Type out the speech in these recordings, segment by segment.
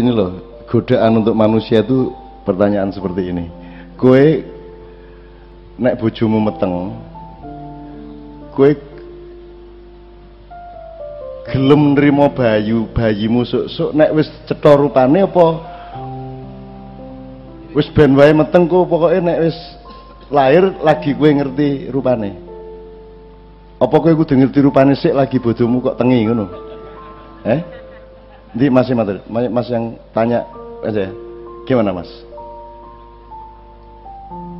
ini loh godaan untuk manusia itu pertanyaan seperti ini. Kue nek bojomu meteng kue gelem nrimo bayu bayimu sok-sok nek wis cetha rupane apa? Wis ben wae meteng kok pokoke nek wis lahir lagi kue ngerti rupane. Apa kue kudu ngerti rupane sik lagi bodomu kok tengi ngono? Eh Nanti masih materi, mas yang tanya aja ya. Gimana mas?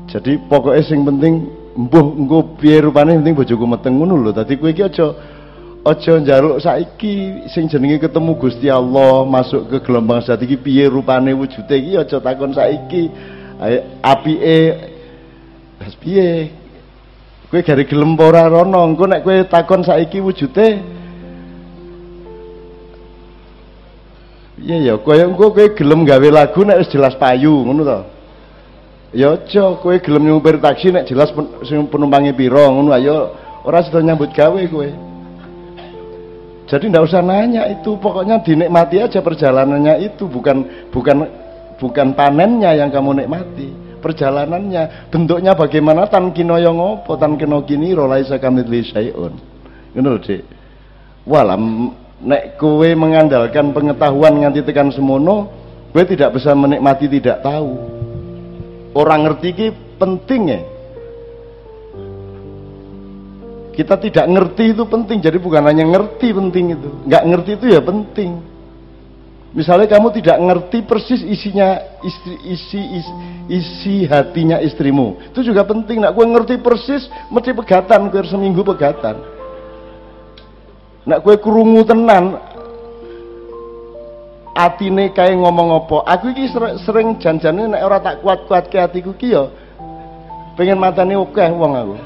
Jadi pokoknya sing penting mbuh engko piye rupane penting bojoku meteng ngono lho. Dadi kowe iki aja aja njaluk saiki sing jenenge ketemu Gusti Allah masuk ke gelombang saat iki piye rupane wujude iki aja takon saiki. Apike piye? Kowe gare gelem ora rono, engko nek kowe takon saiki wujude Iya ya, kaya engko kowe gelem gawe lagu nek wis jelas payu, ngono to. Ya aja kowe gelem nyupir taksi nek jelas pen, sing penumpange pira, ngono ayo ora sida nyambut gawe kowe. Jadi ndak usah nanya itu, pokoknya dinikmati aja perjalanannya itu, bukan bukan bukan panennya yang kamu nikmati, perjalanannya. Bentuknya bagaimana tan kino yang ngopo, tan kino kini rolaisa kamidli syai'un. Ngono Dik. Walam nek kowe mengandalkan pengetahuan nganti tekan semono kowe tidak bisa menikmati tidak tahu. Orang ngerti ki penting ya. Kita tidak ngerti itu penting jadi bukan hanya ngerti penting itu. Nggak ngerti itu ya penting. Misalnya kamu tidak ngerti persis isinya istri isi isi, isi hatinya istrimu. Itu juga penting. Nak gue ngerti persis mesti pegatan gue seminggu pegatan Nek kue krungu tenan atine kae ngomong apa? Aku iki sering janjane nek ora tak kuat-kuatke atiku ki ya pengen matane akeh wong aku.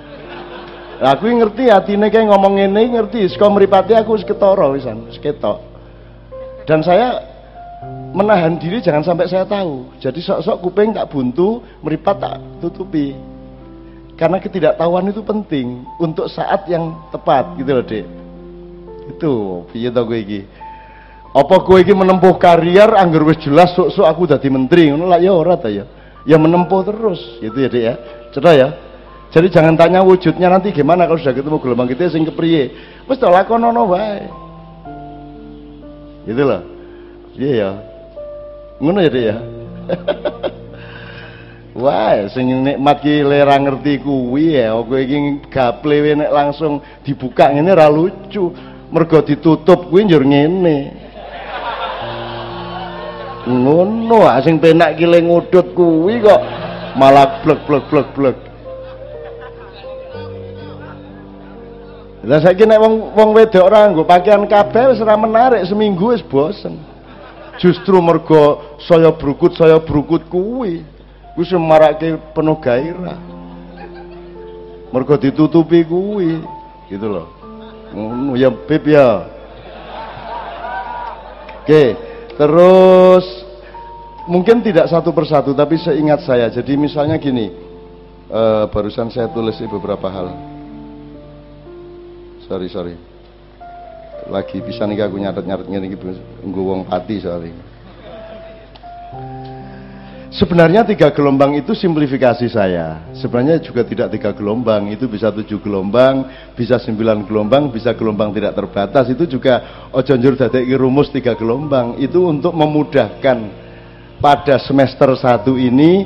Lah aku ngerti atine kae ngomong ngene ngerti saka mripate aku wis ketara wisan, wis ketok. Dan saya menahan diri jangan sampai saya tahu. Jadi sok-sok kuping tak buntu, meripat tak tutupi. Karena ketidaktahuan itu penting untuk saat yang tepat gitu loh, Dek. Itu piye to kowe iki? Apa kowe iki menempuh karier anggar wis jelas sok-sok aku dadi menteri ngono lah ya ora ta ya. Ya menempuh terus gitu ya Dik ya. Cedak ya. Jadi jangan tanya wujudnya nanti gimana kalau sudah ketemu gelombang kita sing kepriye. Wis to lakonono wae. Gitu loh. Iya ya. Ngono ya Dik ya. Wah, sing nikmat ki lera ngerti kuwi ya, kowe iki gaple nek langsung dibuka ngene ra lucu mergo ditutup kuwi njur ngene ngono ah sing penak ki le ngudut kuwi kok malah blek blek blek blek Lah saiki nek wong wong wedok ora nggo pakaian kabeh wis ora menarik seminggu wis bosen. Justru mergo saya brukut saya brukut kuwi wis marake penuh gairah. Mergo ditutupi kuwi gitu loh ngono ya beb ya. Oke terus mungkin tidak satu persatu tapi seingat saya. Jadi misalnya gini uh, barusan saya tulis beberapa hal. Sorry sorry. Lagi bisa nih aku nyatet nyatet iki nggo wong pati soalnya Sebenarnya tiga gelombang itu simplifikasi saya. Sebenarnya juga tidak tiga gelombang, itu bisa tujuh gelombang, bisa sembilan gelombang, bisa gelombang tidak terbatas. Itu juga ojonjur dadek rumus tiga gelombang. Itu untuk memudahkan pada semester satu ini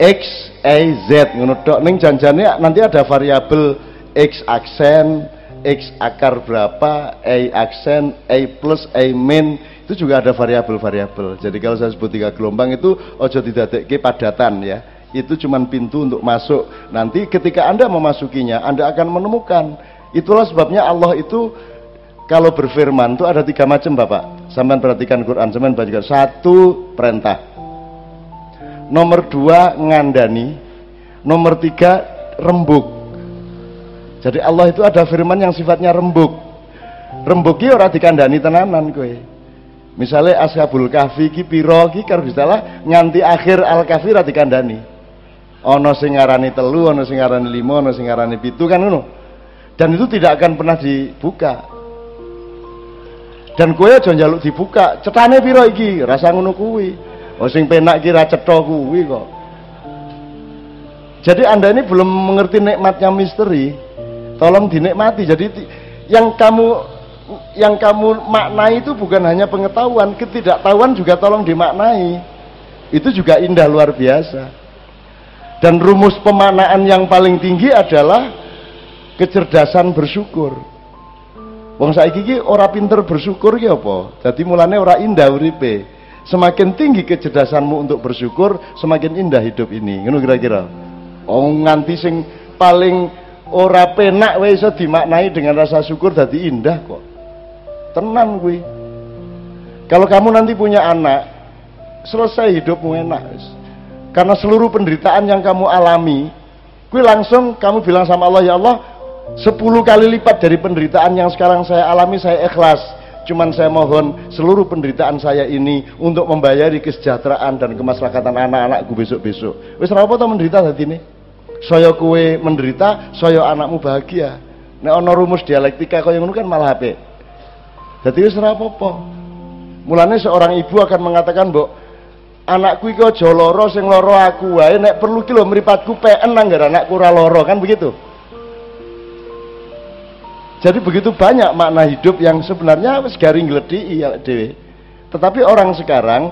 X, Y, Z ngono tok ning janjane nanti ada variabel X aksen, X akar berapa, Y aksen, Y plus, Y min itu juga ada variabel-variabel. Jadi kalau saya sebut tiga gelombang itu ojo ke padatan ya. Itu cuma pintu untuk masuk. Nanti ketika Anda memasukinya, Anda akan menemukan. Itulah sebabnya Allah itu kalau berfirman itu ada tiga macam Bapak. Sampai perhatikan Quran, sampai baca satu perintah. Nomor dua ngandani. Nomor tiga rembuk. Jadi Allah itu ada firman yang sifatnya rembuk. Rembuki orang dikandani tenanan kowe. Misalnya Ashabul Kahfi ki piro ki karo disalah nganti akhir Al Kahfi ra dikandani. Ana sing ngarani telu, ana sing ngarani lima, ana sing ngarani pitu kan ngono. Dan itu tidak akan pernah dibuka. dan kue aja njaluk dibuka cetane piro iki rasa ngono kuwi oh sing penak cetha kuwi kok jadi anda ini belum mengerti nikmatnya misteri tolong dinikmati jadi yang kamu yang kamu maknai itu bukan hanya pengetahuan ketidaktahuan juga tolong dimaknai itu juga indah luar biasa dan rumus pemaknaan yang paling tinggi adalah kecerdasan bersyukur Wong saiki iki ora pinter bersyukur ya apa? Jadi mulane ora indah uripe. Semakin tinggi kecerdasanmu untuk bersyukur, semakin indah hidup ini. Ngono kira-kira. Oh nganti sing paling ora penak wae dimaknai dengan rasa syukur dadi indah kok. Tenan kuwi. Kalau kamu nanti punya anak, selesai hidupmu enak. Karena seluruh penderitaan yang kamu alami, kuwi langsung kamu bilang sama Allah, ya Allah, Sepuluh kali lipat dari penderitaan yang sekarang saya alami saya ikhlas. Cuman saya mohon seluruh penderitaan saya ini untuk membayari kesejahteraan dan kemaslahatan anak-anakku besok-besok. Wis apa to menderita tadi ini? Saya kue menderita, saya anakmu bahagia. Nek ana rumus dialektika kaya ngono kan malah apik. Dadi wis ora apa-apa. Mulane seorang ibu akan mengatakan, "Mbok, anakku iki aja lara sing lara aku wae nek perlu ki lho mripatku peen nang anakku ora lara." Kan begitu? Jadi begitu banyak makna hidup yang sebenarnya wis garing gledi ya. Tetapi orang sekarang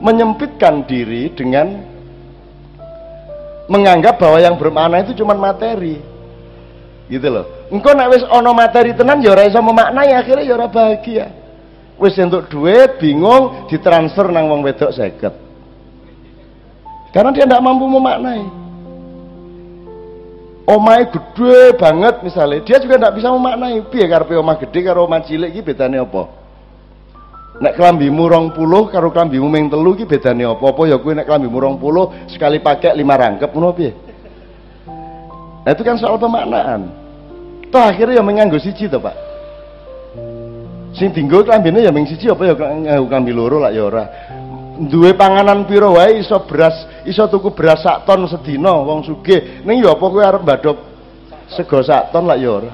menyempitkan diri dengan menganggap bahwa yang bermakna itu cuma materi. Gitu loh. Engkau nak wis ono materi tenan ya ora iso memaknai akhirnya ya ora bahagia. Wis untuk duit bingung ditransfer nang wong wedok seket. Karena dia tidak mampu memaknai omai gede banget misalnya dia juga tidak bisa memaknai piye karepe omah gede karo omah cilik iki bedane apa nek kelambimu rong puluh karo kelambimu ming telu iki bedane apa apa ya kuwi nek kelambimu rong puluh sekali pakai lima rangkep ngono piye nah itu kan soal pemaknaan. Toh akhirnya ya menganggo siji toh pak. Sing tinggal kelambine ya ming siji apa ya klambi loro lah ya ora. Duwe panganan piro wae iso beras iso tuku beras sak ton sedina wong sugih. Ning ya apa kowe arep mbadok sego sak ton lah ya ora.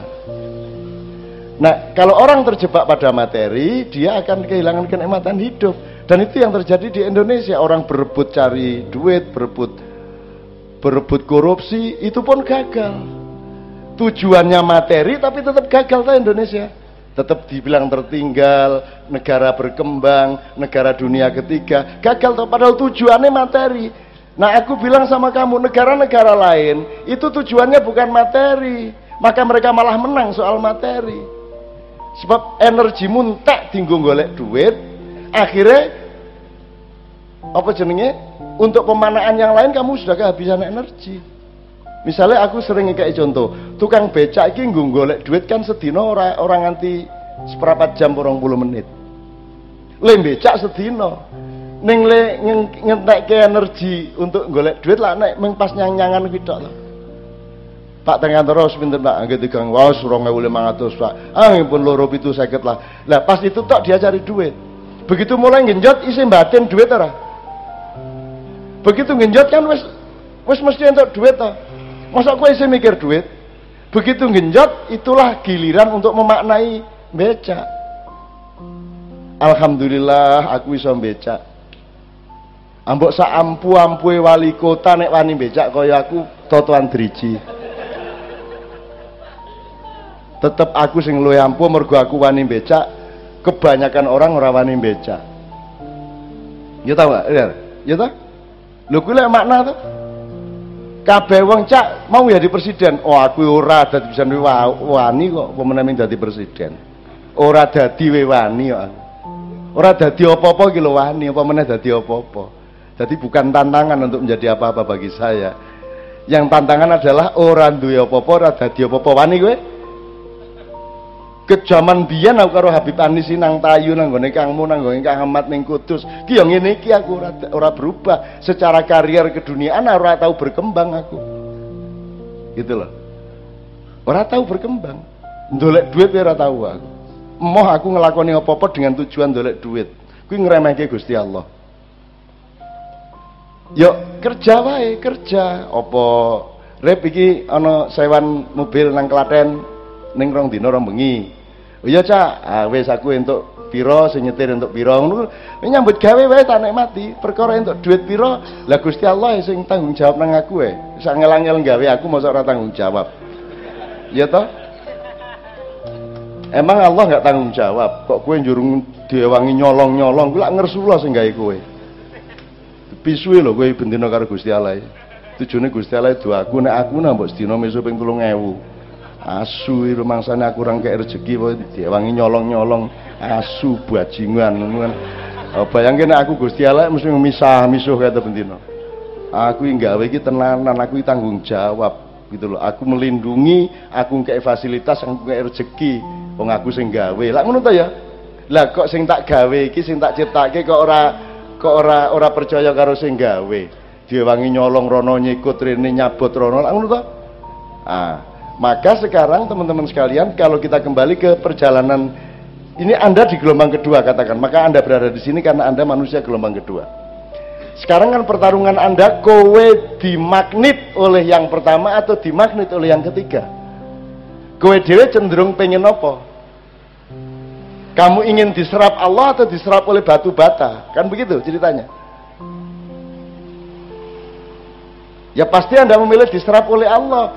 Nah, kalau orang terjebak pada materi, dia akan kehilangan kenikmatan hidup. Dan itu yang terjadi di Indonesia. Orang berebut cari duit, berebut berebut korupsi, itu pun gagal. Tujuannya materi, tapi tetap gagal tuh Indonesia tetap dibilang tertinggal, negara berkembang, negara dunia ketiga, gagal toh padahal tujuannya materi. Nah, aku bilang sama kamu, negara-negara lain itu tujuannya bukan materi, maka mereka malah menang soal materi. Sebab energi muntak tinggung golek duit, akhirnya apa jenenge? Untuk pemanaan yang lain kamu sudah kehabisan energi. Misalnya aku sering kayak contoh, tukang becak nggo golek duit kan sedina ora orang nganti seperempat jam orang puluh menit. Le becak sedina. Ning le ngentekke energi untuk golek duit lah nek mung pas nyang-nyangan kuwi tok Pak tengah terus pinter Pak, nggih tigang waos 2500 Pak. Ah pun loro pitu sakit lah. Lah pas itu tok dia cari duit. Begitu mulai genjot isi batin duit ora. Begitu genjot kan wis wis mesti untuk duit toh Masa kue isi mikir duit? Begitu genjot, itulah giliran untuk memaknai beca. Alhamdulillah aku bisa beca. Ambok sa ampu ampue wali kota nek wani becak kaya aku totoan driji. Tetep aku sing luwe ampu mergo aku wani becak, kebanyakan orang ora wani becak. Ya tau gak? Ya tau? Lho kuwi makna tuh kabeh wong cak mau jadi presiden. Oh aku ora dadi bisa wani kok pemenang dadi presiden. Ora dadi wani kok ora dadi apa-apa iki lho wani. Apa meneh dadi apa-apa? Jadi bukan tantangan untuk menjadi apa-apa bagi saya. Yang tantangan adalah orang duwe apa-apa ora dadi apa-apa. Wani kowe ke zaman biyen aku karo Habib Anis nang Tayu nang gone Kangmu nang gone Kang Ahmad ning Kudus. Ki yo ngene iki aku ora ora berubah secara karier keduniaan ora tahu berkembang aku. Gitu loh. Ora tahu berkembang. Ndolek duit ora tahu aku. Moh aku ngelakoni apa-apa dengan tujuan ndolek duit. Kuwi ngremehke Gusti Allah. Yuk kerja wae, kerja. Apa rep iki ana sewan mobil nang Klaten ning rong dina rong bengi. Oh iya Cak, ah, wis aku entuk piro sing nyetir untuk piro ngono nyambut gawe wae tak nikmati. Perkara untuk duit piro lah Gusti Allah sing tanggung jawab nang aku wae. Sak ngelangel gawe aku mosok ora tanggung jawab. Ya toh? Emang Allah nggak tanggung jawab. Kok kue jurung diwangi nyolong-nyolong? Gue lak ngersula sing gawe kowe. Pisuwe lho kowe bendina karo Gusti Allah tujuane Gusti Allah aku. Nek aku nambah sedina meso ping 3000 asu itu mangsane aku orang kayak rezeki dia wangi nyolong-nyolong. Asu bajingan kan. Oh, bayangin aku Gusti Allah mesti misah misuh kata bendino aku yang gawe iki tenanan aku tanggung jawab gitu loh aku melindungi aku kayak fasilitas aku kayak rezeki wong aku sing gawe lah ngono ya? Lah kok sing tak gawe iki sing tak ciptake kok ora kok ora ora percaya karo sing gawe dia wangi nyolong rono nyikut rene nyabot rono. Lah ngono ah maka sekarang teman-teman sekalian kalau kita kembali ke perjalanan ini Anda di gelombang kedua katakan, maka Anda berada di sini karena Anda manusia gelombang kedua. Sekarang kan pertarungan Anda kowe dimagnet oleh yang pertama atau dimagnet oleh yang ketiga. Kowe dewe cenderung pengen apa? Kamu ingin diserap Allah atau diserap oleh batu bata? Kan begitu ceritanya. Ya pasti Anda memilih diserap oleh Allah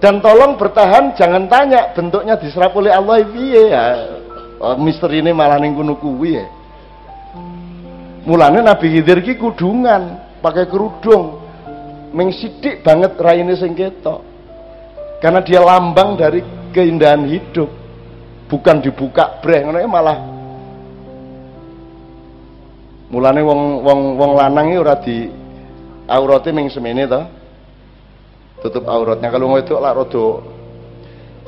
dan tolong bertahan jangan tanya bentuknya diserap oleh Allah piye ya. Oh, misteri ini malah ning kuno kuwi ya. Mulane Nabi Khidir ki kudungan pakai kerudung. Ming sidik banget raine sing ketok. Karena dia lambang dari keindahan hidup bukan dibuka breh ngono malah. Mulane wong wong wong lanang iki ora di aurate ming semene tutup auratnya kalau itu lah rodo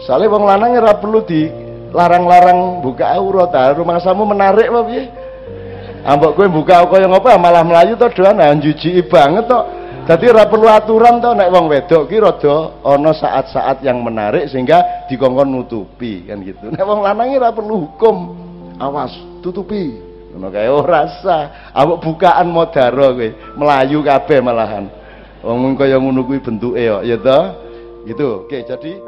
soalnya wong lanang ora perlu di larang-larang buka aurat ah rumah samu menarik apa piye ambok kowe buka kaya ngopo malah melayu to doan nah juji banget to Jadi ora perlu aturan to nek wong wedok ki rada ana saat-saat yang menarik sehingga dikongkon nutupi kan gitu. Nek wong lanang ora perlu hukum. Awas, tutupi. Ngono kae ora sah. Ambok bukaan modaro kowe, melayu kabeh malahan. Wong kaya ngono kuwi bentuke kok, ya toh? Gitu. Oke, jadi